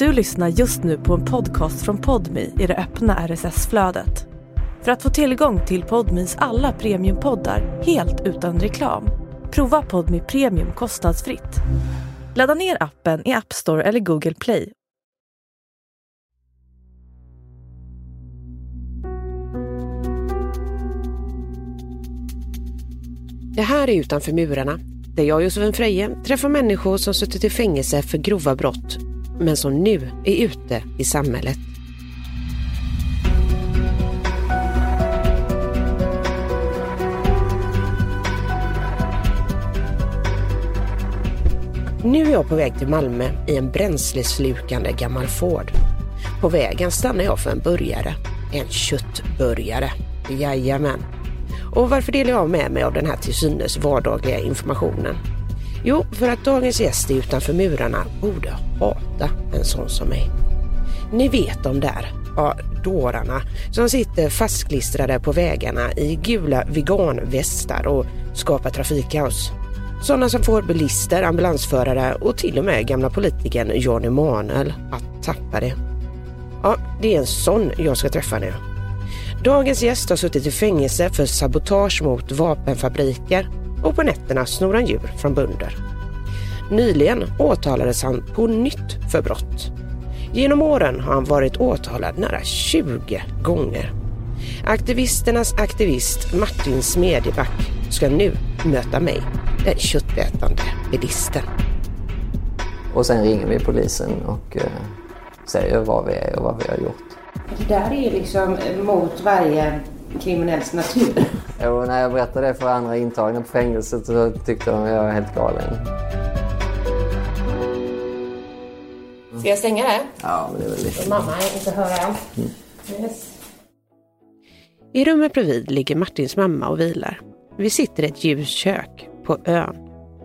Du lyssnar just nu på en podcast från Podmi i det öppna RSS-flödet. För att få tillgång till Podmis alla premiumpoddar helt utan reklam, prova Podmi Premium kostnadsfritt. Ladda ner appen i App Store eller Google Play. Det här är Utanför murarna, där jag och Josefin Freje träffar människor som suttit i fängelse för grova brott, men som nu är ute i samhället. Nu är jag på väg till Malmö i en bränsleslukande gammal Ford. På vägen stannar jag för en burgare. En köttburgare. Jajamän. Och varför delar jag med mig av den här till synes vardagliga informationen? Jo, för att dagens gäst utanför murarna borde hata en sån som mig. Ni vet de där, ja, dårarna som sitter fastklistrade på vägarna i gula veganvästar och skapar trafikkaos. Sådana som får bilister, ambulansförare och till och med gamla politikern Jan Emanuel att tappa det. Ja, det är en sån jag ska träffa nu. Dagens gäst har suttit i fängelse för sabotage mot vapenfabriker och på nätterna snor han djur från bönder. Nyligen åtalades han på nytt för brott. Genom åren har han varit åtalad nära 20 gånger. Aktivisternas aktivist Martin Smedjeback ska nu möta mig, den köttätande bilisten. Och sen ringer vi polisen och eh, säger vad vi är och vad vi har gjort. Det där är liksom mot varje kriminells natur. Och när jag berättade det för andra intagna på fängelset så tyckte de att jag var helt galen. Ska jag stänga det? Ja, men det är väl lite... Mamma inte höra. Yes. I rummet bredvid ligger Martins mamma och vilar. Vi sitter i ett ljust kök på ön.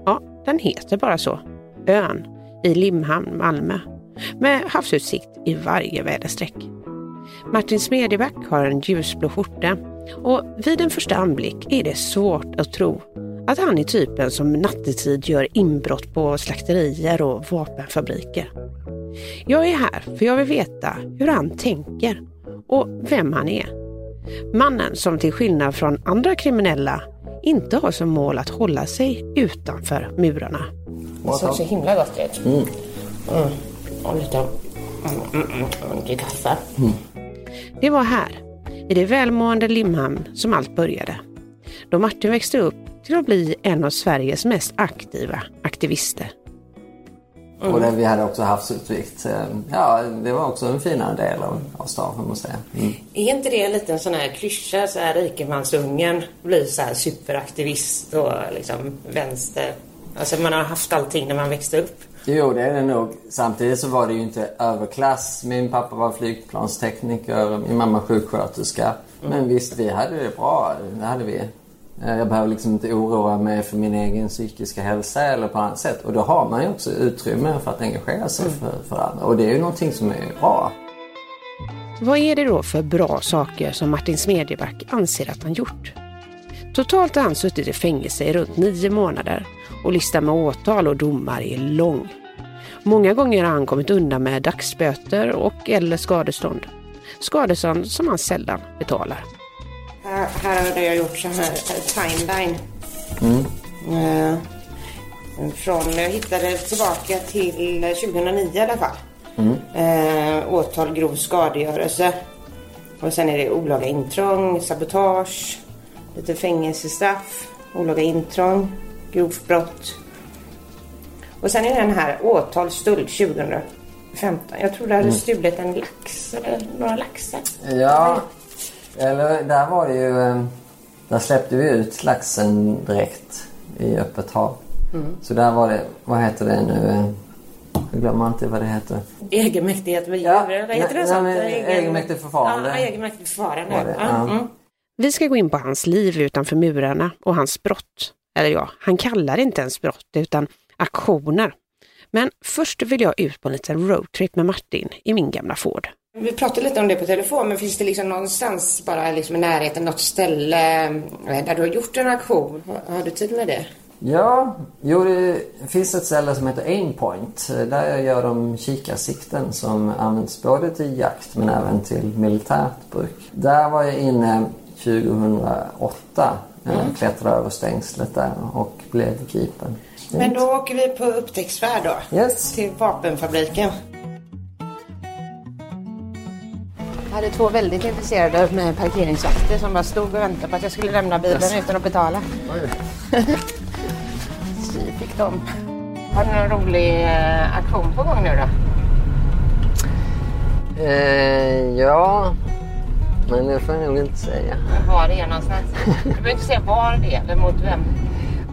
Ja, den heter bara så. Ön i Limhamn, Malmö. Med havsutsikt i varje väderstreck. Martin Smedjeback har en ljusblå skjorta och vid en första anblick är det svårt att tro att han är typen som nattetid gör inbrott på slakterier och vapenfabriker. Jag är här för jag vill veta hur han tänker och vem han är. Mannen som till skillnad från andra kriminella inte har som mål att hålla sig utanför murarna. Det såg så himla gott ut. Mm. Mm. Och lite mm, mm, mm, kaffe. Mm. Det var här, i det välmående Limhamn, som allt började. Då Martin växte upp till att bli en av Sveriges mest aktiva aktivister. Mm. Och det, vi hade också havsutsikt. Ja, det var också en finare del av, av stan man säga. Mm. Är inte det en liten sån här klyscha, så här rikemansungen blir så här superaktivist och liksom vänster? Alltså man har haft allting när man växte upp. Jo, det är det nog. Samtidigt så var det ju inte överklass. Min pappa var flygplanstekniker, min mamma sjuksköterska. Mm. Men visst, vi hade det bra. Det hade vi. Eh, jag behöver liksom inte oroa mig för min egen psykiska hälsa eller på annat sätt. Och då har man ju också utrymme för att engagera sig mm. för, för andra. Och det är ju någonting som är bra. Vad är det då för bra saker som Martin Smedjeback anser att han gjort? Totalt har han suttit i fängelse i runt nio månader och listan med åtal och domar är lång. Många gånger har han kommit undan med dagsböter och eller skadestånd. Skadestånd som han sällan betalar. Här, här har jag gjort så här timeline. Mm. Uh, från, jag hittade tillbaka till 2009 i alla fall. Mm. Uh, åtal grov skadegörelse. Och sen är det olaga intrång, sabotage, lite fängelsestraff, olaga intrång, grovt brott. Och sen är den här åtalsstöld 2015. Jag tror du hade mm. stulit en lax eller några laxar. Ja, eller där var det ju... Eh, där släppte vi ut laxen direkt i öppet hav. Mm. Så där var det, vad heter det nu? Jag glömmer inte vad det heter. Egenmäktighet med djur, ja, vad heter det? Nej, egen... Egenmäktigt förfarande. Ja, egenmäktigt förfarande. Ja. Mm. Vi ska gå in på hans liv utanför murarna och hans brott. Eller ja, han kallar det inte ens brott utan aktioner. Men först vill jag ut på en liten roadtrip med Martin i min gamla Ford. Vi pratade lite om det på telefon, men finns det liksom någonstans bara liksom i närheten, något ställe eh, där du har gjort en aktion? Har, har du tid med det? Ja, jo det finns ett ställe som heter Aimpoint. Där gör de kikarsikten som används både till jakt men även till militärt bruk. Där var jag inne 2008. Mm. Klättrade över stängslet där och blev gripen. Men då åker vi på upptäcktsfärd då? Yes. Till vapenfabriken. Jag hade två väldigt intresserade med parkeringsvakter som bara stod och väntade på att jag skulle lämna bilen yes. utan att betala. Så fick de. Har ni någon rolig eh, aktion på gång nu då? Eh, ja, men det får jag nog inte säga. Men var det är någonstans? Du behöver inte säga var det är eller mot vem.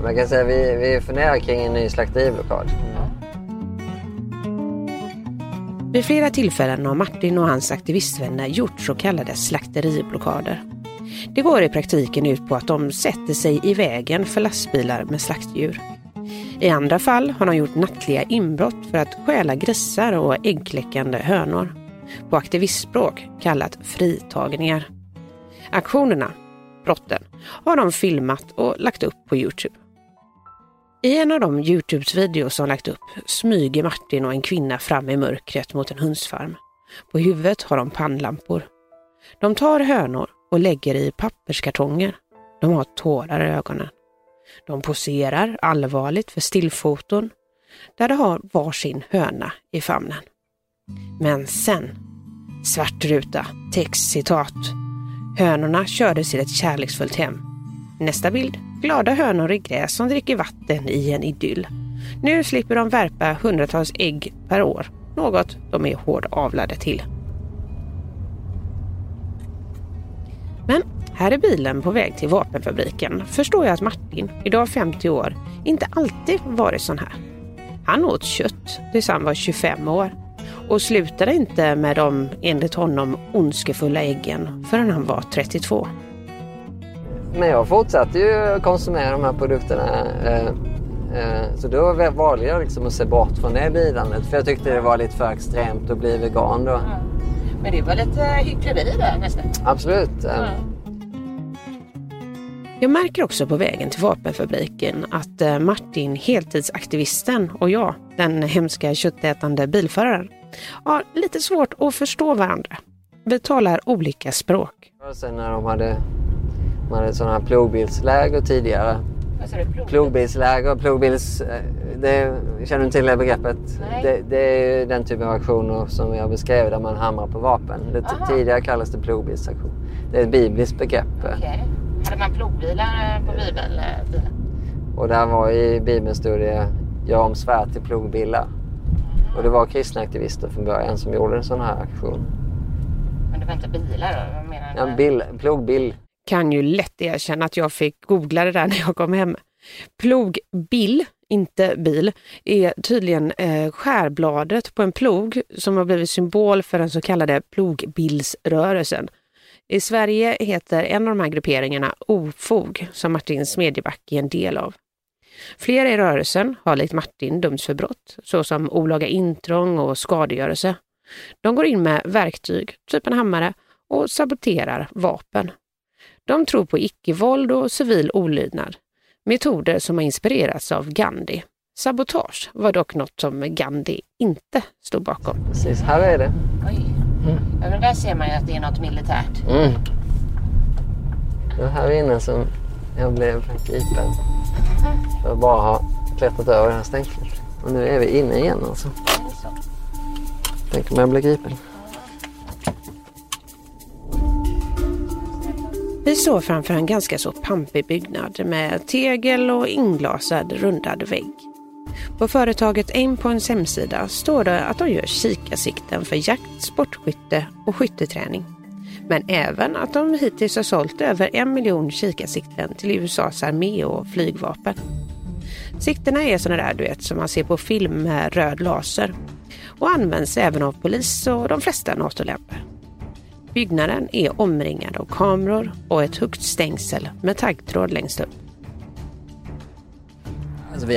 Man kan säga att vi, vi funderar kring en ny slakteriblockad. Vid flera tillfällen har Martin och hans aktivistvänner gjort så kallade slakteriblockader. Det går i praktiken ut på att de sätter sig i vägen för lastbilar med slaktdjur. I andra fall har de gjort nattliga inbrott för att stjäla grisar och äggkläckande hönor. På aktivistspråk kallat fritagningar. Aktionerna, brotten, har de filmat och lagt upp på Youtube. I en av de Youtubes videos som lagt upp smyger Martin och en kvinna fram i mörkret mot en hönsfarm. På huvudet har de pannlampor. De tar hönor och lägger i papperskartonger. De har tårar i ögonen. De poserar allvarligt för stillfoton där de har varsin höna i famnen. Men sen, svart ruta, text, citat. Hönorna kördes till ett kärleksfullt hem. Nästa bild, glada hönor i gräs som dricker vatten i en idyll. Nu slipper de värpa hundratals ägg per år, något de är hårdavlade till. Men här är bilen på väg till vapenfabriken förstår jag att Martin, idag 50 år, inte alltid varit sån här. Han åt kött tills han var 25 år och slutade inte med de, enligt honom, ondskefulla äggen förrän han var 32. Men jag fortsatte ju konsumera de här produkterna. Eh, eh, så då valde jag liksom att se bort från det bilandet. För jag tyckte det var lite för extremt att bli vegan då. Men det var lite hyckleri där nästan. Absolut. Ja. Jag märker också på vägen till vapenfabriken att eh, Martin, heltidsaktivisten och jag, den hemska köttätande bilföraren, har lite svårt att förstå varandra. Vi talar olika språk. Sen när de hade, de hade sådana här plogbilsläger tidigare. Plog? Plogbilsläger, plogbils... Eh, det, känner du till det begreppet? Det, det, är den typen av aktioner som jag beskrev där man hamrar på vapen. Det, tidigare kallades det plogbilsaktion. Det är ett bibliskt begrepp. Okay. Hade man plogbilar på Bibeln? Och där var i det gör om svärd till plogbilar. Mm. Och det var kristna aktivister från början som gjorde en sån här aktion. Men det var inte bilar då? Vad menar? Ja, bil, plogbil. Kan ju lätt erkänna att jag fick googla det där när jag kom hem. Plogbill, inte bil, är tydligen eh, skärbladet på en plog som har blivit symbol för den så kallade plogbilsrörelsen. I Sverige heter en av de här grupperingarna Ofog, som Martin Smedjeback är en del av. Flera i rörelsen har likt Martin dömts för brott, såsom olaga intrång och skadegörelse. De går in med verktyg, typ en hammare, och saboterar vapen. De tror på icke-våld och civil olydnad, metoder som har inspirerats av Gandhi. Sabotage var dock något som Gandhi inte stod bakom. Precis, här är det. Oj. Mm. Ja, där ser man ju att det är något militärt. Mm. Det var här inne som jag blev gripen. För att bara ha klättrat över det här stängslet. Och nu är vi inne igen alltså. Tänk om jag blir gripen. Vi står framför en ganska så pampig byggnad med tegel och inglasad rundad vägg. På företaget Aimpoints hemsida står det att de gör kikarsikten för jakt, sportskytte och skytteträning. Men även att de hittills har sålt över en miljon kikarsikten till USAs armé och flygvapen. Siktena är sådana där du vet som man ser på film med röd laser och används även av polis och de flesta NATO-länder. Byggnaden är omringad av kameror och ett högt stängsel med taggtråd längst upp. Alltså vi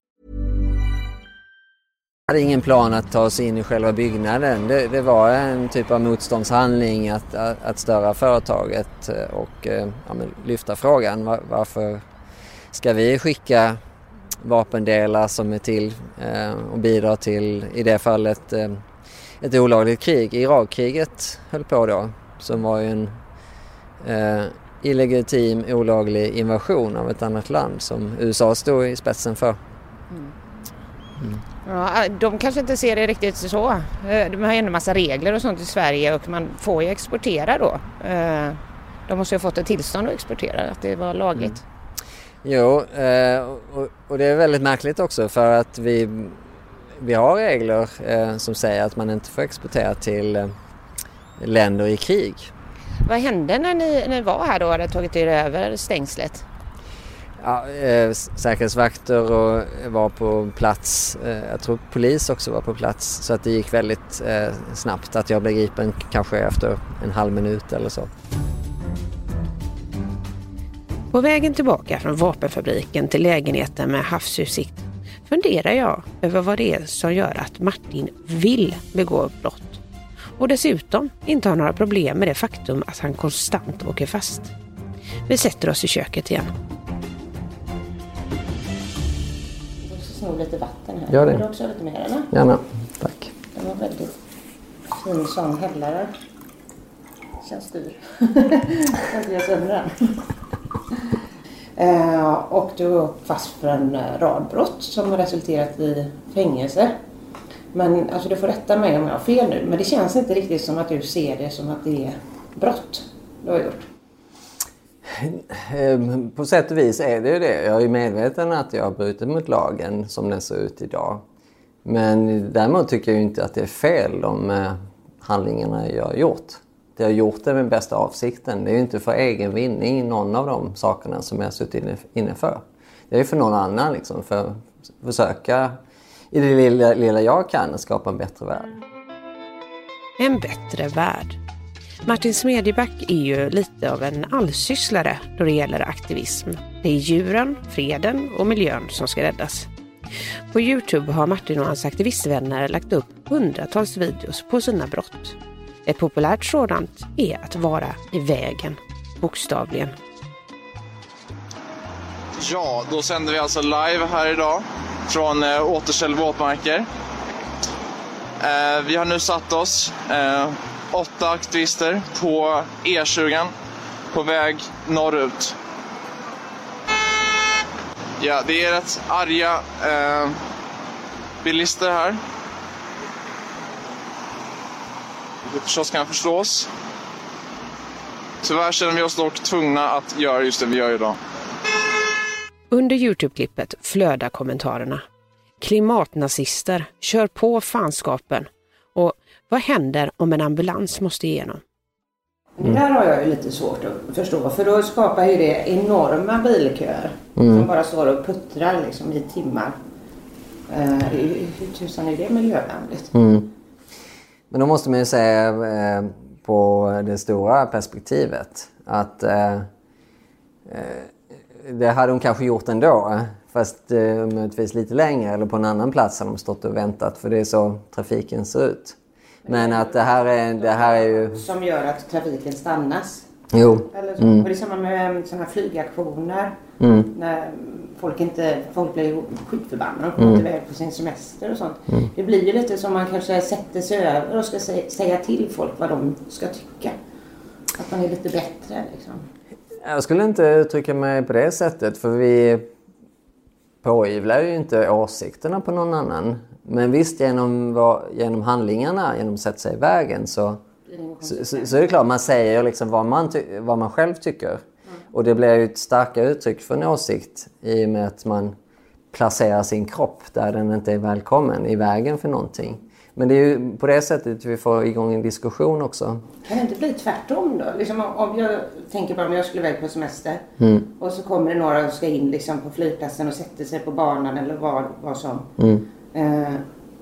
Hade ingen plan att ta oss in i själva byggnaden. Det, det var en typ av motståndshandling att, att, att störa företaget eh, och eh, ja, lyfta frågan var, varför ska vi skicka vapendelar som är till eh, och bidrar till, i det fallet, eh, ett olagligt krig. Irakkriget höll på då, som var ju en eh, illegitim, olaglig invasion av ett annat land som USA stod i spetsen för. Mm. Ja, de kanske inte ser det riktigt så. Eh, de har ju ändå massa regler och sånt i Sverige och man får ju exportera då. Eh, de måste ju ha fått ett tillstånd att exportera, att det var lagligt. Mm. Jo, eh, och det är väldigt märkligt också för att vi, vi har regler som säger att man inte får exportera till länder i krig. Vad hände när ni, när ni var här då och hade tagit er över stängslet? Ja, eh, säkerhetsvakter och var på plats. Eh, jag tror polis också var på plats så att det gick väldigt eh, snabbt att jag blev gripen kanske efter en halv minut eller så. På vägen tillbaka från vapenfabriken till lägenheten med havsutsikt funderar jag över vad det är som gör att Martin vill begå brott och dessutom inte har några problem med det faktum att han konstant åker fast. Vi sätter oss i köket igen. Sno lite vatten här. Gör det. Vill du också ha lite mer eller? Gärna, tack. Den var väldigt fin sån hällare. Känns dyr. jag inte göra sönder den. Uh, och du var fast för en uh, rad brott som har resulterat i fängelse. Men alltså du får rätta mig om jag har fel nu. Men det känns inte riktigt som att du ser det som att det är brott du har gjort. Ehm, på sätt och vis är det ju det. Jag är medveten att jag har brutit mot lagen som den ser ut idag. Men däremot tycker jag inte att det är fel de eh, handlingarna jag har gjort. Jag har gjort det med bästa avsikten. Det är ju inte för egen vinning någon av de sakerna som jag har suttit inne för. Det är för någon annan liksom, för att försöka i det lilla, lilla jag kan skapa en bättre värld. En bättre värld. Martin Smedjeback är ju lite av en allsysslare då det gäller aktivism. Det är djuren, freden och miljön som ska räddas. På Youtube har Martin och hans aktivistvänner lagt upp hundratals videos på sina brott. Ett populärt sådant är att vara i vägen, bokstavligen. Ja, då sänder vi alltså live här idag från eh, Återställ våtmarker. Eh, vi har nu satt oss eh, åtta aktivister på E20 på väg norrut. Ja, det är rätt arga eh, bilister här. Det förstås kan förstås. Tyvärr känner vi oss dock tvungna att göra just det vi gör idag. Under Youtube-klippet flödar kommentarerna. Klimatnazister, kör på fanskapen vad händer om en ambulans måste igenom? Mm. Det där har jag ju lite svårt att förstå för då skapar ju det enorma bilköer mm. som bara står och puttrar liksom i timmar. Uh, hur tusan är det miljövänligt? Mm. Men då måste man ju säga eh, på det stora perspektivet att eh, eh det hade de kanske gjort ändå. Fast eh, möjligtvis lite längre eller på en annan plats har de stått och väntat för det är så trafiken ser ut. Men att det här är, det här är ju... Som gör att trafiken stannas. Jo. Eller så. Mm. Och det är samma med sådana här flygaktioner. Mm. När folk, inte, folk blir skitförbannade och kommer mm. iväg på sin semester och sånt. Mm. Det blir ju lite som man kanske sätter sig över och ska säga till folk vad de ska tycka. Att man är lite bättre liksom. Jag skulle inte uttrycka mig på det sättet för vi påivlar ju inte åsikterna på någon annan. Men visst, genom, genom handlingarna, genom att sätta sig i vägen så, så, så, så, är det klart, man säger liksom vad, man vad man själv tycker. Mm. Och det blir ju ett starkare uttryck för en åsikt i och med att man placerar sin kropp där den inte är välkommen, i vägen för någonting. Men det är ju på det sättet vi får igång en diskussion också. Kan det inte bli tvärtom då? Liksom om jag tänker på om jag skulle iväg på semester Mm. och så kommer det några och ska in liksom på flygplatsen och sätter sig på banan eller vad, vad som. Mm. Eh,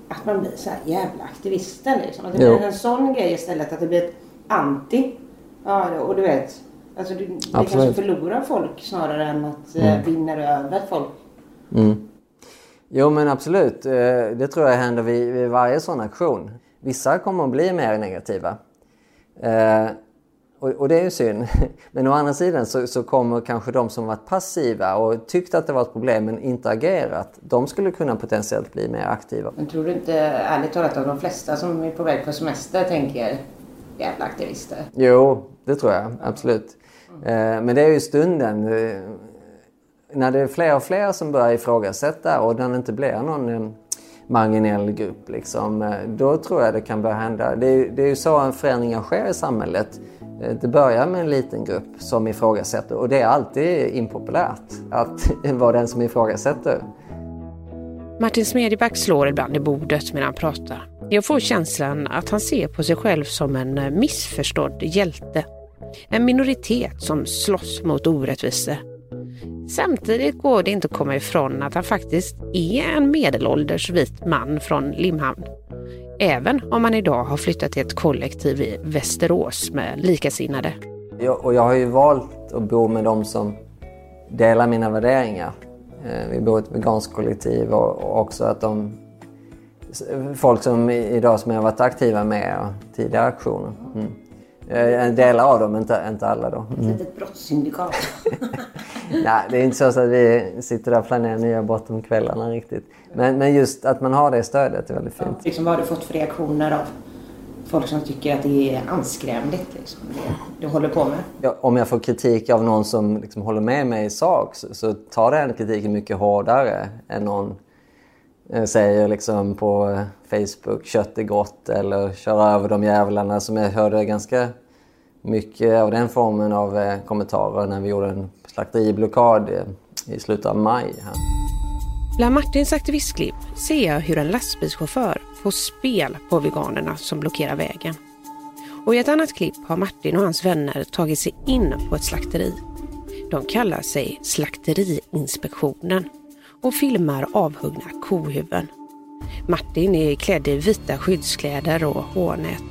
att man blir så här jävla aktivister liksom. Att det Jo. blir en sån grej istället. Att det blir ett anti. Ja, och du vet. Alltså du, det kanske Absolut. förlorar folk snarare än att eh, vinner över folk. Mm. Jo men absolut, Eh, det tror jag händer vid, vid varje sån aktion. Vissa kommer att bli mer negativa. Eh, och, och det är ju synd. Men å andra sidan så, så kommer kanske de som varit passiva och tyckt att det var ett problem men inte agerat, de skulle kunna potentiellt bli mer aktiva. Men tror du inte ärligt talat att de flesta som är på väg på semester tänker jävla aktivister? Jo, det tror jag absolut. Eh, men det är ju stunden. När det är fler och fler som börjar ifrågasätta och den det inte blir någon eh, marginell grupp, liksom, eh, då tror jag det kan börja hända. Det är, det är ju så förändringar sker i samhället. Eh, det börjar med en liten grupp som ifrågasätter och det är alltid impopulärt att vara den som ifrågasätter. Martin Smedjeback slår ibland i bordet medan han pratar. Jag får känslan att han ser på sig själv som en missförstådd hjälte. En minoritet som slåss mot orättvisor. Samtidigt går det inte att komma ifrån att han faktiskt är en medelålders vit man från Limhamn. Även om han idag har flyttat till ett kollektiv i Västerås med likasinnade. Jag, och jag har ju valt att bo med de som delar mina värderingar. Eh, vi bor i ett veganskt kollektiv och, och också att de... Folk som idag som jag har varit aktiva med och tidigare aktioner. Mm. Eh, Delar av dem, inte, inte alla då. Ett litet brottssyndikat. Nej, det är inte så att vi sitter där och planerar nya brott om kvällarna riktigt. Men, men just att man har det stödet är väldigt fint. liksom, vad har du fått för reaktioner av folk som tycker att det är anskrämligt liksom, det du håller på med? Ja, om jag får kritik av någon som liksom håller med mig i sak så, så tar den kritiken mycket hårdare än någon Eh, säger liksom på eh, Facebook kött är gott eller kör över de jävlarna som jag hörde ganska mycket av den formen av eh, kommentarer när vi gjorde en slakteriblockad i slutet av maj. Här. Bland Martins aktivistklipp ser jag hur en lastbilschaufför får spel på veganerna som blockerar vägen. Och i ett annat klipp har Martin och hans vänner tagit sig in på ett slakteri. De kallar sig Slakteriinspektionen och filmar avhuggna kohuvuden. Martin är klädd i vita skyddskläder och hårnät.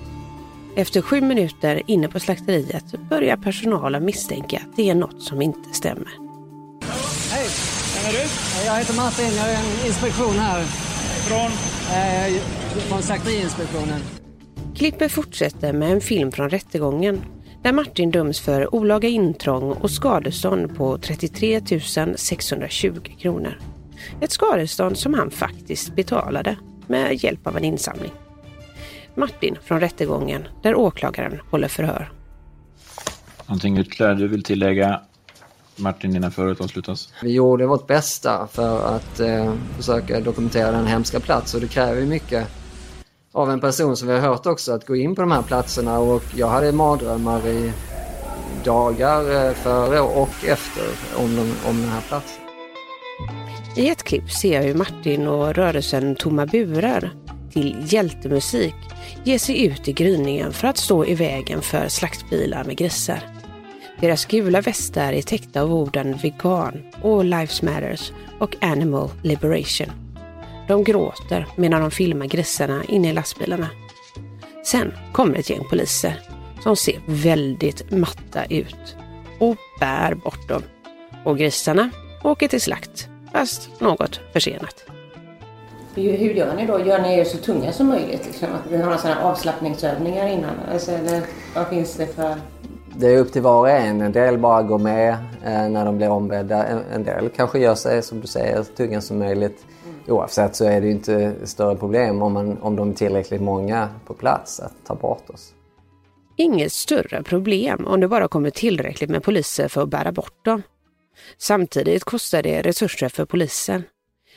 Efter sju minuter inne på slakteriet börjar personalen misstänka att det är något som inte stämmer. Hej! Vem är du? Jag heter Martin, jag är en inspektion här. Från? Eh, från Slakteriinspektionen. Klippet fortsätter med en film från rättegången där Martin döms för olaga intrång och skadestånd på 33 620 kronor. Ett skadestånd som han faktiskt betalade med hjälp av en insamling. Martin från rättegången där åklagaren håller förhör. Någonting ytterligare du vill tillägga Martin innan förhöret avslutas? Vi gjorde vårt bästa för att eh, försöka dokumentera den hemska plats och det kräver ju mycket av en person som vi har hört också att gå in på de här platserna och jag hade mardrömmar i dagar eh, före och efter om, de, om den här platsen. I ett klipp ser jag hur Martin och rörelsen Tomma burar till hjältemusik ger sig ut i gryningen för att stå i vägen för slaktbilar med grisar. Deras gula västar är täckta av orden vegan, all lives matters och animal liberation. De gråter medan de filmar grisarna inne i lastbilarna. Sen kommer ett gäng poliser som ser väldigt matta ut och bär bort dem. Och grisarna åker till slakt, fast något försenat. Hur, hur gör ni då? Gör ni er så tunga som möjligt? Liksom? Att ni har några sådana avslappningsövningar innan? Alltså, eller vad finns det för... Det är upp till var och en. En del bara går med eh, när de blir ombedda. En, en del kanske gör sig, som du säger, så tunga som möjligt. Oavsett så är det ju inte större problem om, man, om de är tillräckligt många på plats att ta bort oss. Inget större problem om det bara kommer tillräckligt med poliser för att bära bort dem. Samtidigt kostar det resurser för polisen.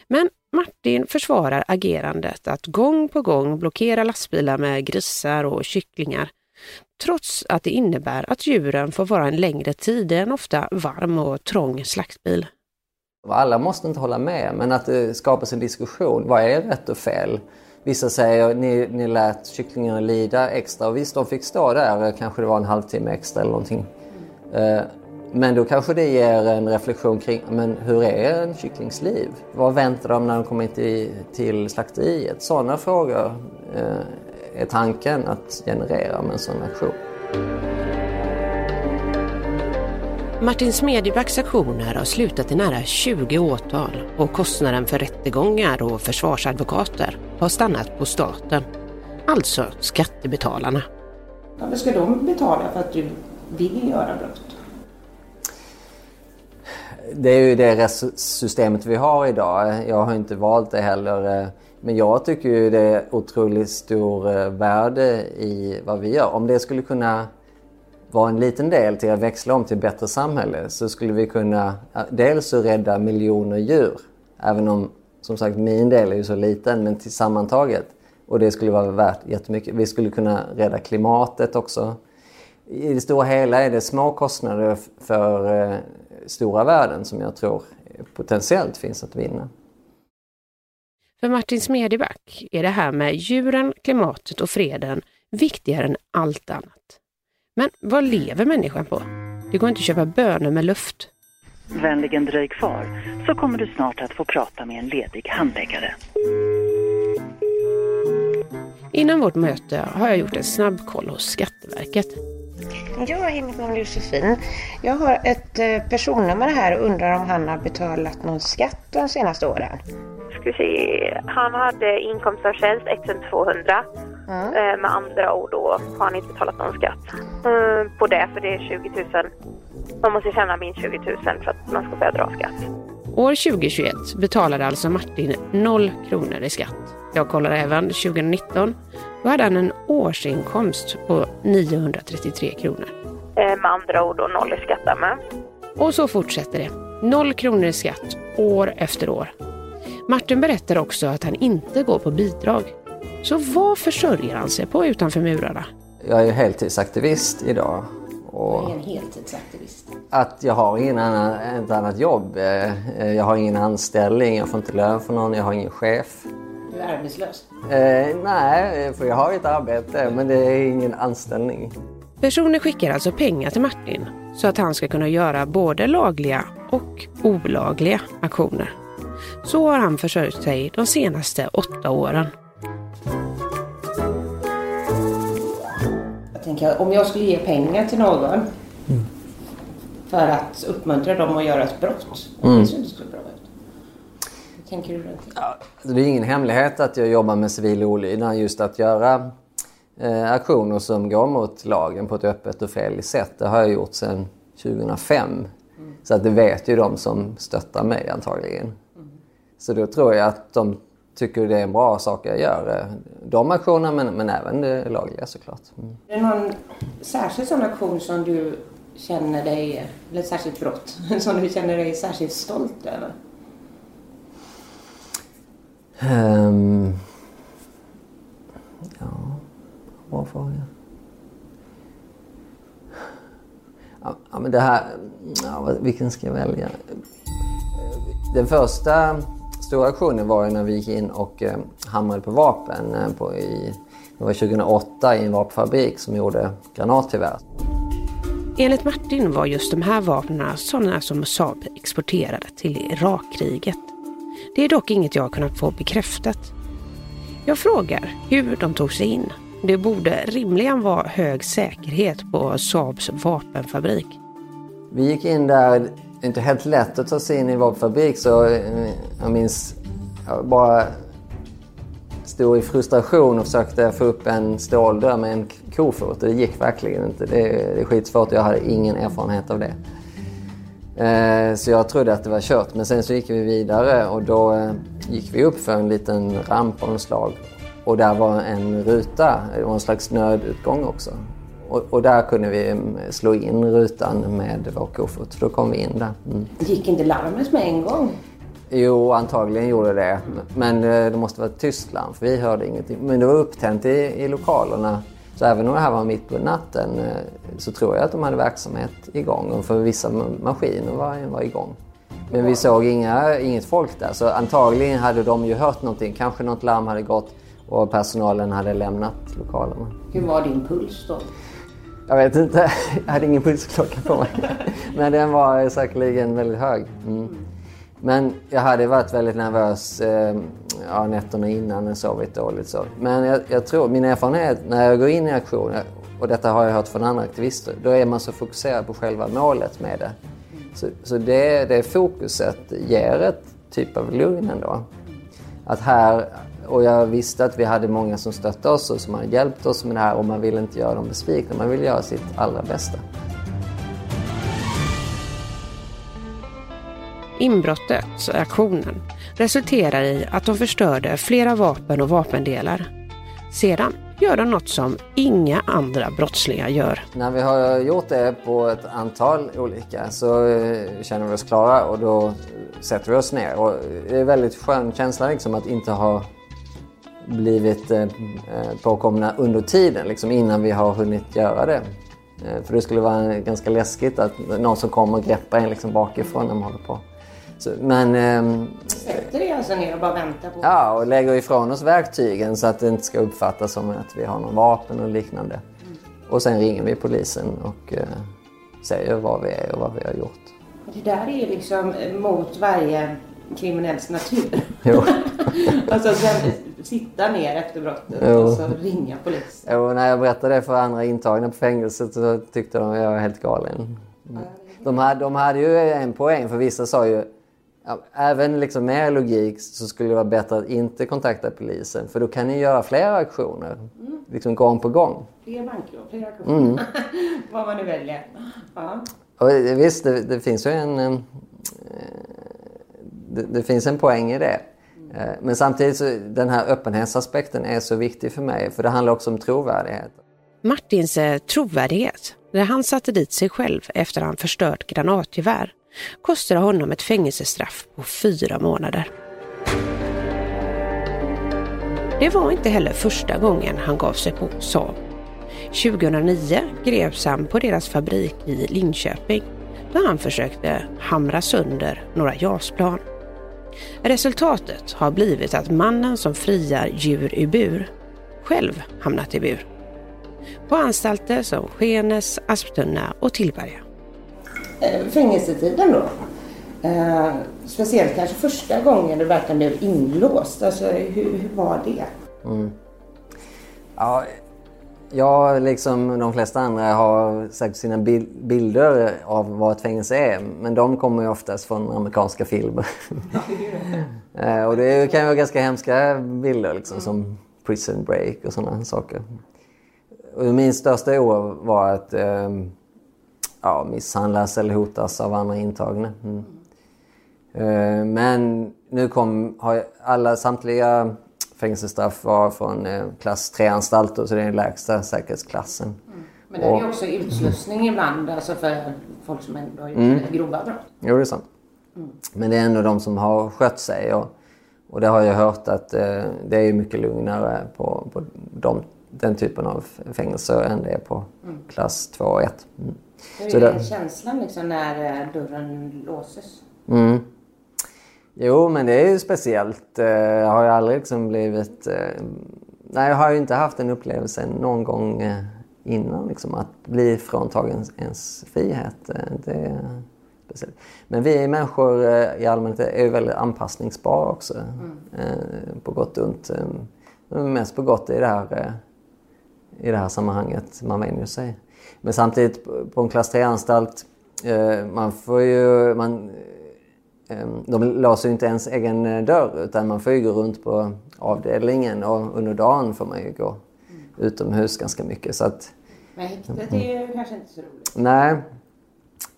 Men Martin försvarar agerandet att gång på gång blockera lastbilar med grisar och kycklingar trots att det innebär att djuren får vara en längre tid i en ofta varm och trång slaktbil. Alla måste inte hålla med, men att det skapas en diskussion. Vad är rätt och fel? Vissa säger ni, ni lät kycklingarna lida extra och visst de fick stå där, kanske det var en halvtimme extra eller någonting. Eh, men då kanske det ger en reflektion kring men hur är en kycklings liv? Vad väntar de när de kommer till, till slakteriet? Sådana frågor eh, är tanken att generera med en sån aktion. Martin Smedjebacks aktioner har slutat i nära 20 åtal och kostnaden för rättegångar och försvarsadvokater har stannat på staten, alltså skattebetalarna. Varför ska de betala för att du vill göra brott? Det är ju det systemet vi har idag. Jag har inte valt det heller. Eh, men jag tycker ju det är otroligt stor eh, värde i vad vi gör. Om det skulle kunna vara en liten del till att växla om till ett bättre samhälle så skulle vi kunna eh, dels rädda miljoner djur. Även om som sagt min del är ju så liten men sammantaget. Och det skulle vara värt jättemycket. Vi skulle kunna rädda klimatet också. I det stora hela är det små kostnader för stora värden som jag tror potentiellt finns att vinna. För Martin Smedjeback är det här med djuren, klimatet och freden viktigare än allt annat. Men vad lever människan på? Det går inte att köpa bönor med luft. Vänligen dröj kvar, så kommer du snart att få prata med en ledig handläggare. Innan vårt möte har jag gjort en snabb koll hos Skatteverket. Ja, hej, mitt namn är Josefin. Jag har ett eh, personnummer här och undrar om han har betalat någon skatt de senaste åren. Ska vi se. Han hade inkomst av tjänst 1200. Mm. Eh, med andra ord då har han inte betalat någon skatt eh, på det för det är 20 000. Man måste tjäna minst 20 000 för att man ska börja dra skatt. År 2021 betalade alltså Martin 0 kronor i skatt. Jag kollade även 2019. Då hade han en årsinkomst på 933 kronor. Eh, med andra ord då noll i skatt med. Och så fortsätter det. Noll kronor i skatt år efter år. Martin berättar också att han inte går på bidrag. Så vad försörjer han sig på utanför murarna? Jag är heltidsaktivist idag. Och vad är en heltidsaktivist? Att jag har ingen annan, ett annat jobb. Eh, jag har ingen anställning, jag får inte lön för någon, jag har ingen chef. Du är arbetslös? Eh, nej, för jag har ett arbete men det är ingen anställning. Personer skickar alltså pengar till Martin så att han ska kunna göra både lagliga och olagliga aktioner. Så har han försörjt sig de senaste åtta åren. Jag tänker om jag skulle ge pengar till någon mm. för att uppmuntra dem att göra ett brott. Mm. Det inte så bra ut. Hur tänker du Ja, det är ingen hemlighet att jag jobbar med civil olydnad. Just att göra eh, aktioner som går mot lagen på ett öppet och fel sätt. Det har jag gjort sedan 2005. Mm. Så att det vet ju de som stöttar mig antagligen. Så då tror jag att de tycker det är en bra sak jag gör. De aktionerna men, men även det lagliga såklart. Mm. Är det någon särskild sån aktion som du känner dig, eller särskilt brott, som du känner dig särskilt stolt över? Um, ja, bra fråga. Ja, men det här, ja, vilken ska jag välja? Den första stora aktionen var när vi gick in och eh, hamrade på vapen. Eh, på i, det var 2008 i en vapenfabrik som gjorde granatgevär. Enligt Martin var just de här vapnen sådana som Saab exporterade till Irakkriget. Det är dock inget jag kunnat få bekräftat. Jag frågar hur de tog sig in. Det borde rimligen vara hög säkerhet på Saabs vapenfabrik. Vi gick in där det är inte helt lätt att ta sig in i en vapenfabrik så eh, jag minns jag bara stod i frustration och försökte få upp en ståldörr med en kofot det gick verkligen inte. Det är, det är skitsvårt och jag hade ingen erfarenhet av det. Eh, så jag trodde att det var kört men sen så gick vi vidare och då eh, gick vi upp för en liten ramp av något slag och där var en ruta, det var en slags nödutgång också. Och, och, där kunde vi mm, slå in rutan med vår kofot. Då kom vi in där. Mm. Gick inte larmet med en gång? Jo, antagligen gjorde det. Men eh, det måste vara tyst larm för vi hörde ingenting. Men det var upptänt i, i lokalerna. Så även om det här var mitt på natten eh, så tror jag att de hade verksamhet igång. För vissa maskiner var, var igång. Men vi såg inga, inget folk där. Så antagligen hade de ju hört någonting. Kanske något larm hade gått och personalen hade lämnat lokalerna. Hur var din puls då? Jag vet inte, jag hade ingen pulsklocka på mig. Men den var säkerligen väldigt hög. Mm. Men jag hade varit väldigt nervös eh, ja, nätterna innan och sovit dåligt. Så. Men jag, jag, tror, min erfarenhet när jag går in i aktion, och detta har jag hört från andra aktivister, då är man så fokuserad på själva målet med det. Så, så det, det fokuset ger ett typ av lugn ändå. Att här, och jag visste att vi hade många som stöttade oss och som hade hjälpt oss med det här och man vill inte göra dem besvikna, man vill göra sitt allra bästa. Inbrottet, aktionen, resulterar i att de förstörde flera vapen och vapendelar. Sedan gör de något som inga andra brottslingar gör. När vi har gjort det på ett antal olika så eh, känner vi oss klara och då sätter vi oss ner. Och det är en väldigt skön känsla liksom att inte ha blivit eh, påkomna under tiden, liksom innan vi har hunnit göra det. Eh, för det skulle vara ganska läskigt att någon som kommer och greppar en liksom bakifrån när man håller på. Så, men... Eh, Sätter er alltså ner och bara väntar på... Ja, och lägger ifrån oss verktygen så att det inte ska uppfattas som att vi har någon vapen och liknande. Mm. Och sen ringer vi polisen och eh, säger vad vi är och vad vi har gjort. Det där är ju liksom mot varje kriminells natur. Jo. alltså sen sitta ner efter brottet jo. och så ringa polisen. Jo, när jag berättade det för andra intagna på fängelset så tyckte de att jag var helt galen. De hade, de hade ju en poäng för vissa sa ju Ja, även liksom med er logik så skulle det vara bättre att inte kontakta polisen för då kan ni göra flera aktioner. Mm. Liksom gång på gång. Fler bankrån, fler aktioner. Mm. Vad man nu väljer. Ja. Och visst, det, det finns ju en... Eh, det, det, finns en poäng i det. Eh, men samtidigt så den här öppenhetsaspekten är så viktig för mig för det handlar också om trovärdighet. Martins eh, trovärdighet, när han satte dit sig själv efter att han förstört granatgevär kostade honom ett fängelsestraff på fyra månader. Det var inte heller första gången han gav sig på Saab. 2009 greps han på deras fabrik i Linköping då han försökte hamra sönder några JAS-plan. Resultatet har blivit att mannen som friar djur i bur själv hamnat i bur. På anstalter som Skenes, Asptunna och Tillberga. Eh, fängelsetiden då. Eh, speciellt kanske första gången du verkligen blev inlåst. Alltså, hur, hur var det? Mm. Ja, jag, liksom de flesta andra, har säkert sina bil bilder av vad ett fängelse är. Men de kommer ju oftast från amerikanska filmer. eh, och det kan ju vara ganska hemska bilder liksom, mm. som Prison Break och sådana saker. Och min största oro var att eh, ja, misshandlas eller hotas av andra intagna. Mm. Uh, men nu kom, har alla, samtliga fängelsestraff var från uh, klass 3-anstalter så det är den lägsta säkerhetsklassen. Mm. Men det är ju också utslussning ibland alltså för folk som ändå har gjort mm. grova brott. Jo, det är sant. Mm. Men det är ändå de som har skött sig och, och det har jag hört att uh, det är mycket lugnare på, på de, den typen av fängelser än det är på mm. klass 2 och 1. Mm. Hur är det... känslan liksom när eh, dörren låses? Jo, men det är ju speciellt. Eh, jag har ju aldrig liksom blivit... Eh, nej, jag har ju inte haft en upplevelse någon gång innan liksom, att bli fråntagen ens frihet. Det är speciellt. Men vi människor i allmänhet är ju väldigt anpassningsbara också. Mm. På gott och ont. Mest på gott i det här, i det här sammanhanget. Man vänjer sig. Men samtidigt på en klass 3-anstalt, eh, man får ju... Man, eh, de låser ju inte ens egen eh, dörr utan man får ju gå runt på avdelningen och under dagen får man ju gå mm. utomhus ganska mycket. Så att, Men häktet är ju mm. kanske inte så roligt? Nej.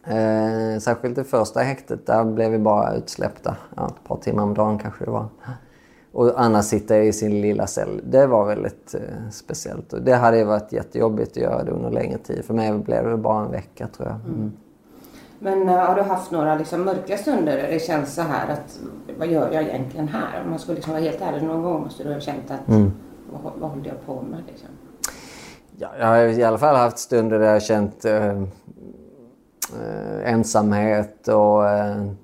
Eh, särskilt det första häktet, där blev vi bara utsläppta. Ja, ett par timmar om dagen kanske det var. Och Anna sitter i sin lilla cell. Det var väldigt eh, speciellt. Och det hade varit jättejobbigt att göra det under längre tid. För mig blev det bara en vecka tror jag. Mm. Mm. Men uh, har du haft några liksom, mörka stunder där det känns så här att vad gör jag egentligen här? Om man skulle liksom vara helt ärlig någon gång måste du ha känt att mm. vad, vad håller jag på med? Liksom? Ja, jag har i alla fall haft stunder där jag känt uh, uh, ensamhet och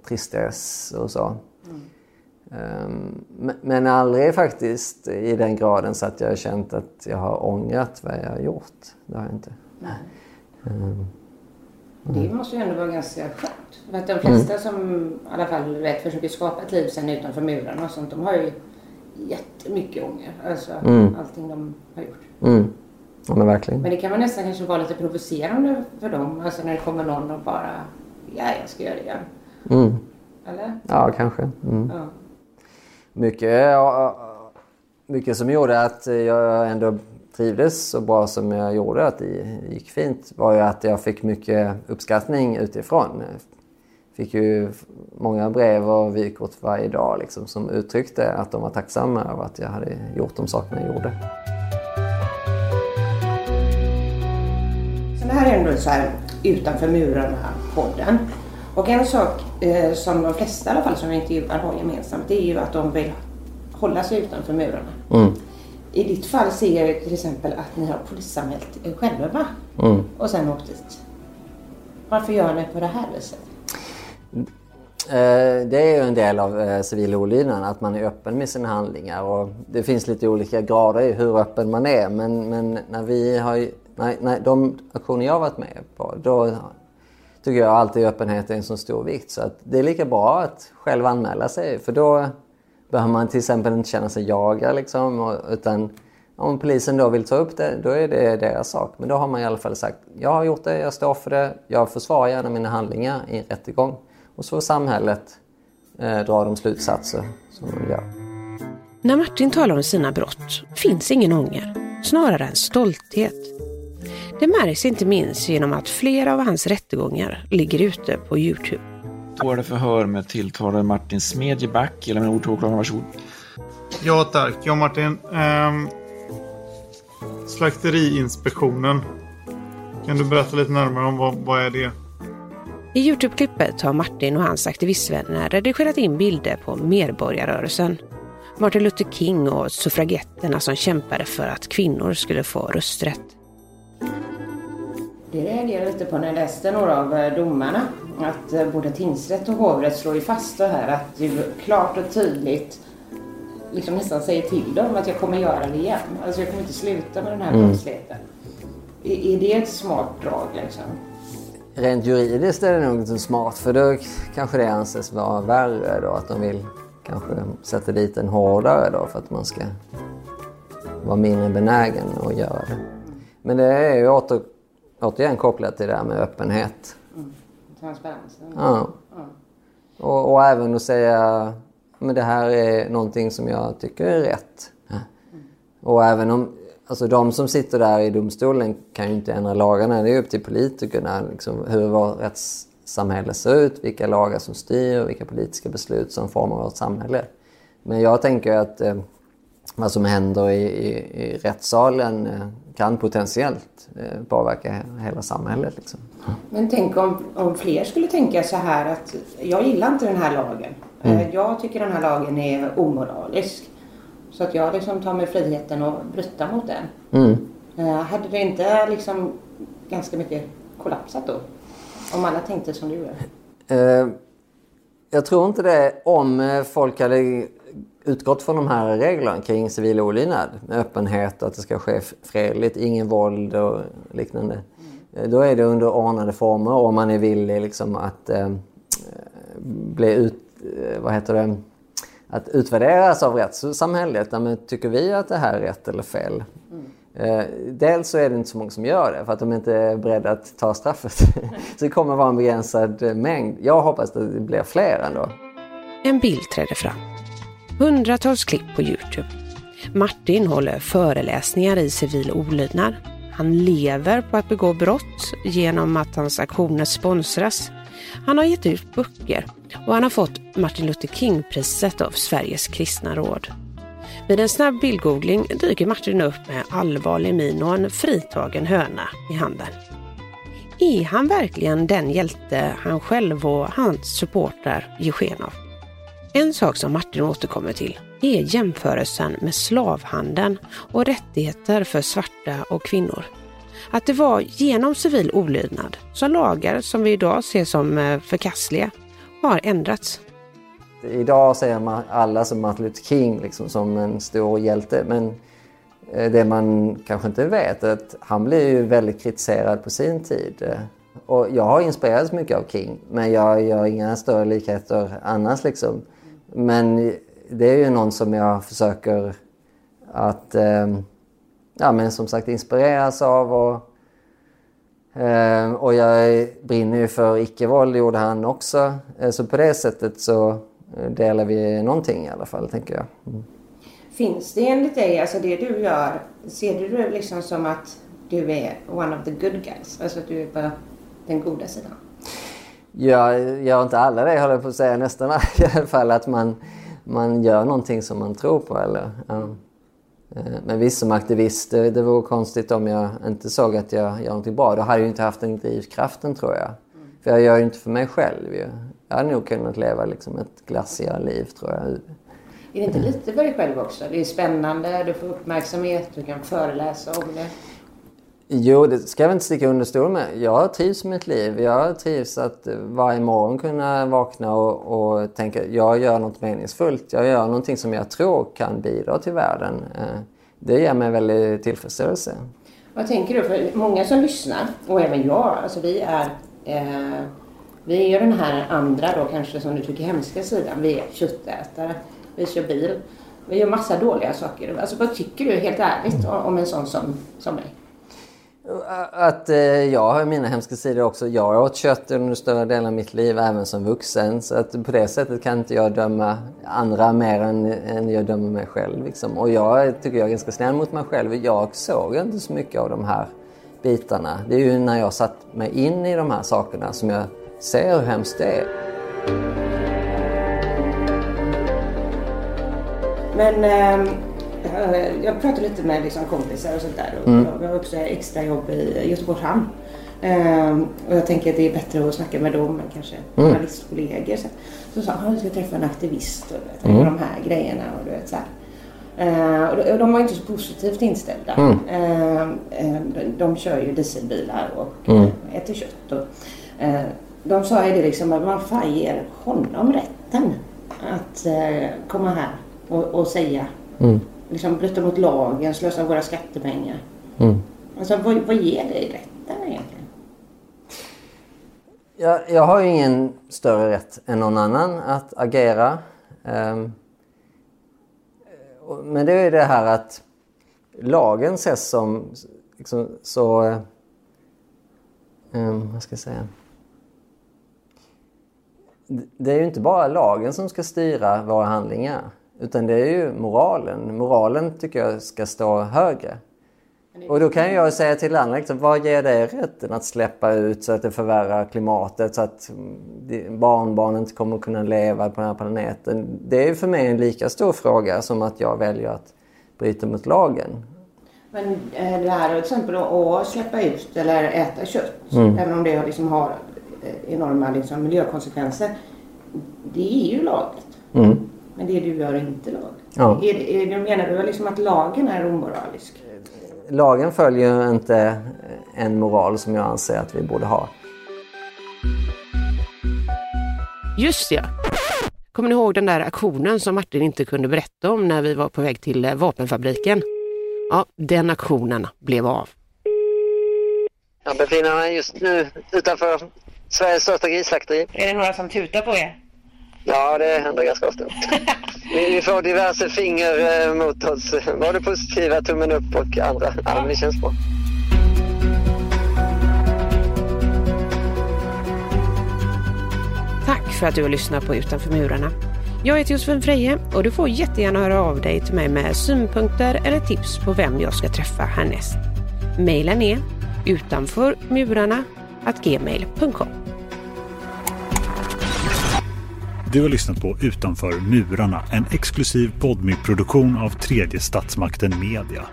tristess och så. Ehm, men aldrig faktiskt i den graden så att jag har känt att jag har ångrat vad jag har gjort. Det har jag inte. Nej. Mm. Det måste ju ändå vara ganska skönt. För att de flesta mm. som i alla fall vet, försöker skapa ett liv sen utanför murarna och sånt, de har ju jättemycket ånger. Alltså mm. allting de har gjort. Mm. Ja men verkligen. Men det kan man nästan kanske vara lite provocerande för dem. Alltså när det kommer någon och bara, ja jag ska göra det igen. Mm. Eller? Ja kanske. Mm. Ja. Mycket, mycket som gjorde att jag ändå trivdes så bra som jag gjorde, att det gick fint, var ju att jag fick mycket uppskattning utifrån. Jag fick ju många brev och vykort varje dag liksom, som uttryckte att de var tacksamma över att jag hade gjort de sakerna jag gjorde. Så det här är ändå så här utanför murarna-podden. Och en sak eh, som de flesta i alla fall som jag intervjuar har gemensamt det är ju att de vill hålla sig utanför murarna. Mm. I ditt fall ser jag till exempel att ni har polisanmält er själva mm. och sen åkt dit. Varför gör ni på det här viset? Eh, det är ju en del av eh, civil olydnad att man är öppen med sina handlingar och det finns lite olika grader i hur öppen man är men, men när vi har nej, nej, de aktioner jag har varit med på då tycker jag alltid öppenhet är en så stor vikt så att det är lika bra att själv anmäla sig för då behöver man till exempel inte känna sig jagad liksom, utan om polisen då vill ta upp det, då är det deras sak. Men då har man i alla fall sagt, jag har gjort det, jag står för det, jag försvarar gärna mina handlingar i en rättegång. Och så får samhället eh, dra de slutsatser som de gör. När Martin talar om sina brott finns ingen ånger, snarare en stolthet. Det märks inte minst genom att flera av hans rättegångar ligger ute på Youtube. Tårde förhör med tilltalade Martin Smedjeback. Eller med ord till åklagaren, varsågod. Ja tack, ja Martin. Ähm, slakteriinspektionen. Kan du berätta lite närmare om vad, vad är det? I Youtube-klippet har Martin och hans aktivistvänner redigerat in bilder på medborgarrörelsen. Martin Luther King och suffragetterna som kämpade för att kvinnor skulle få rösträtt. Det reagerade lite på när jag läste några av eh, domarna. Att eh, både tingsrätt och hovrätt slår ju fast det här att du klart och tydligt liksom nästan säger till dem att jag kommer göra det igen. Alltså jag kommer inte sluta med den här mm. brottsligheten. Är, är det ett smart drag liksom? Rent juridiskt är det nog inte smart för då kanske det anses vara värre då att de vill kanske sätta dit en hårdare då för att man ska vara mindre benägen att göra det. Men det är ju åter återigen kopplat till det här med öppenhet. Mm. Transparensen. Ja. ja. Och, och, även att säga men det här är någonting som jag tycker är rätt. Mm. Och även om alltså de som sitter där i domstolen kan ju inte ändra lagarna. Det är upp till politikerna liksom, hur vårt rättssamhälle ser ut, vilka lagar som styr, vilka politiska beslut som formar vårt samhälle. Men jag tänker att eh, vad som händer i, i, i rättssalen eh, kan potentiellt eh, påverka hela samhället. Liksom. Men tänk om, om fler skulle tänka så här att jag gillar inte den här lagen. Mm. Eh, jag tycker den här lagen är omoralisk. Så att jag liksom tar mig friheten att bryta mot den. Mm. Hade det inte liksom ganska mycket kollapsat då? Om alla tänkte som du gör? Jag tror inte det om folk hade utgått från de här reglerna kring civil olydnad med öppenhet och att det ska ske fredligt, ingen våld och liknande. Mm. Då är det under ordnade former om man är villig liksom att eh, bli ut, eh, vad heter det, att utvärderas av rättssamhället. Men tycker vi att det här är rätt eller fel? Mm. Eh, dels så är det inte så många som gör det för att de inte är beredda att ta straffet. så det kommer vara en begränsad mängd. Jag hoppas att det blir fler ändå. En bild träder fram. Hundratals klipp på Youtube. Martin håller föreläsningar i civil olydnad. Han lever på att begå brott genom att hans aktioner sponsras. Han har gett ut böcker och han har fått Martin Luther King-priset av Sveriges kristna råd. Vid en snabb bildgoogling dyker Martin upp med allvarlig min och en fritagen höna i handen. Är han verkligen den hjälte han själv och hans supportrar ger sken av? En sak som Martin återkommer till är jämförelsen med slavhandeln och rättigheter för svarta och kvinnor. Att det var genom civil olydnad som lagar som vi idag ser som eh, förkastliga har ändrats. idag ser man alla som Martin Luther King liksom, som en stor hjälte. Men eh, det man kanske inte vet är att han blev ju väldigt kritiserad på sin tid. Och jag har inspirerats mycket av King, men jag gör inga större likheter annars. Liksom. Men det är ju någon som jag försöker att eh, ja, men som sagt inspireras av. Och, eh, och jag brinner ju för icke-våld, gjorde han också. Eh, så på det sättet så eh, delar vi någonting i alla fall, tänker jag. Mm. Finns det enligt dig, alltså det du gör, ser du det liksom som att du är one of the good guys? Alltså att du är på den goda sidan? Jag gör inte alla det, håller jag på att säga. Nästan i alla fall att man, man gör någonting som man tror på. Eller, ja. Eh, men visst, som aktivist, det, det vore konstigt om jag inte såg att jag gör någonting bra. Då hade jag inte haft den drivkraften tror jag. Mm. För jag gör ju inte för mig själv. Jag hade nog kunnat leva liksom ett glassigare liv tror jag. Är det inte lite för dig själv också? Det är spännande, du får uppmärksamhet, du kan föreläsa om det. Jo, det ska jag inte sticka under stol med. Jag trivs med mitt liv. Jag trivs att eh, varje morgon kunna vakna och, och tänka jag gör något meningsfullt. Jag gör någonting som jag tror kan bidra till världen. Eh, det ger mig väldigt tillfredsställelse. Vad tänker du? För många som lyssnar, och även jag, alltså vi är eh, vi är ju den här andra då kanske som du tycker hemska sidan. Vi är köttätare. Vi kör bil. Vi gör massa dåliga saker. Alltså vad tycker du helt ärligt om en sån som, som mig? Att eh, jag har mina hemska sidor också. Jag har åt kött under större delen av mitt liv, även som vuxen. Så att på det sättet kan inte jag döma andra mer än, än jag dömer mig själv. Liksom. Och jag tycker jag är ganska snäll mot mig själv. Jag såg inte så mycket av de här bitarna. Det är ju när jag satt mig in i de här sakerna som jag ser hur hemskt det är. Men... Eh jag pratar lite med liksom kompisar och sånt där. Och mm. Jag har också extra jobb i Göteborgs hamn. Um, och jag tänker att det är bättre att snacka med dem än kanske mm. journalistkollegor. Så, så sa han att jag ska träffa en aktivist och mm. de här grejerna. Och, du vet, så uh, och de var inte så positivt inställda. Mm. Uh, uh, de, de kör ju dieselbilar och mm. äter kött. Och, de sa ju det liksom att man fan ger honom rätten att komma här och, och säga mm liksom bryta mot lagen, slösa våra skattepengar. Mm. Alltså vad, vad ger dig rätten egentligen? Jag, jag har ju ingen större rätt än någon annan att agera. Um, men det är ju det här att lagen ses som liksom, så... Um, vad ska jag säga? Det är ju inte bara lagen som ska styra våra handlingar. Utan det är ju moralen. Moralen tycker jag ska stå högre. Och då kan jag säga till andra, liksom, vad ger dig rätten att släppa ut så att det förvärrar klimatet så att barnbarn inte kommer kunna leva på den här planeten? Det är för mig en lika stor fråga som att jag väljer att bryta mot lagen. Men eh, det här till exempel att släppa ut eller äta kött, mm. även om det liksom har eh, enorma liksom, miljökonsekvenser, det är ju lagligt. Mm. Men det du gör är inte lag. Ja. Är, är, menar du liksom att lagen är omoralisk? Lagen följer inte en moral som jag anser att vi borde ha. Just ja. Kommer ni ihåg den där aktionen som Martin inte kunde berätta om när vi var på väg till eh, vapenfabriken? Ja, den aktionen blev av. Jag befinner mig just nu utanför Sveriges största grisslakteri. Är det några som tutar på er? Ja, det händer ganska ofta. Vi får diverse finger eh, mot oss. Både positiva, tummen upp och andra. Ja, men det känns bra. Tack för att du har lyssnat på Utanför murarna. Jag heter Josefin Freje och du får jättegärna höra av dig till mig med synpunkter eller tips på vem jag ska träffa härnäst. Mailen är utanförmurarna@gmail.com. Du har lyssnat på Utanför murarna, en exklusiv Podmy-produktion av tredje statsmakten Media.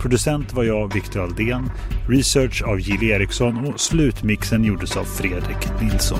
Producent var jag, Viktor Aldén, research av Jill Eriksson och slutmixen gjordes av Fredrik Nilsson.